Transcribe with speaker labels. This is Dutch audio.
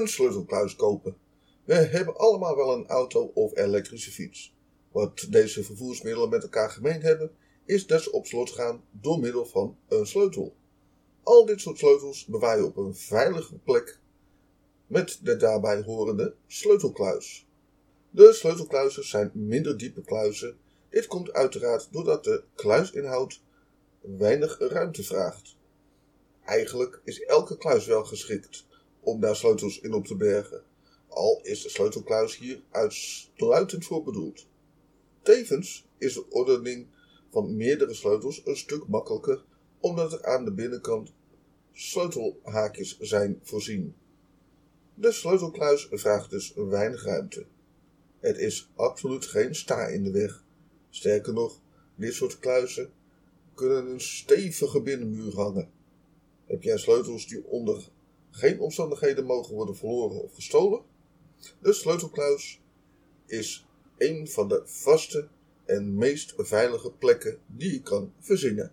Speaker 1: Een sleutelkluis kopen. We hebben allemaal wel een auto of elektrische fiets. Wat deze vervoersmiddelen met elkaar gemeen hebben, is dat ze op slot gaan door middel van een sleutel. Al dit soort sleutels bewaar je op een veilige plek met de daarbij horende sleutelkluis. De sleutelkluizen zijn minder diepe kluizen. Dit komt uiteraard doordat de kluisinhoud weinig ruimte vraagt. Eigenlijk is elke kluis wel geschikt om daar sleutels in op te bergen, al is de sleutelkluis hier uitsluitend voor bedoeld. Tevens is de ordening van meerdere sleutels een stuk makkelijker, omdat er aan de binnenkant sleutelhaakjes zijn voorzien. De sleutelkluis vraagt dus weinig ruimte. Het is absoluut geen sta in de weg. Sterker nog, dit soort kluizen kunnen een stevige binnenmuur hangen. Heb jij sleutels die onder geen omstandigheden mogen worden verloren of gestolen? De sleutelkluis is een van de vaste en meest veilige plekken die je kan verzinnen.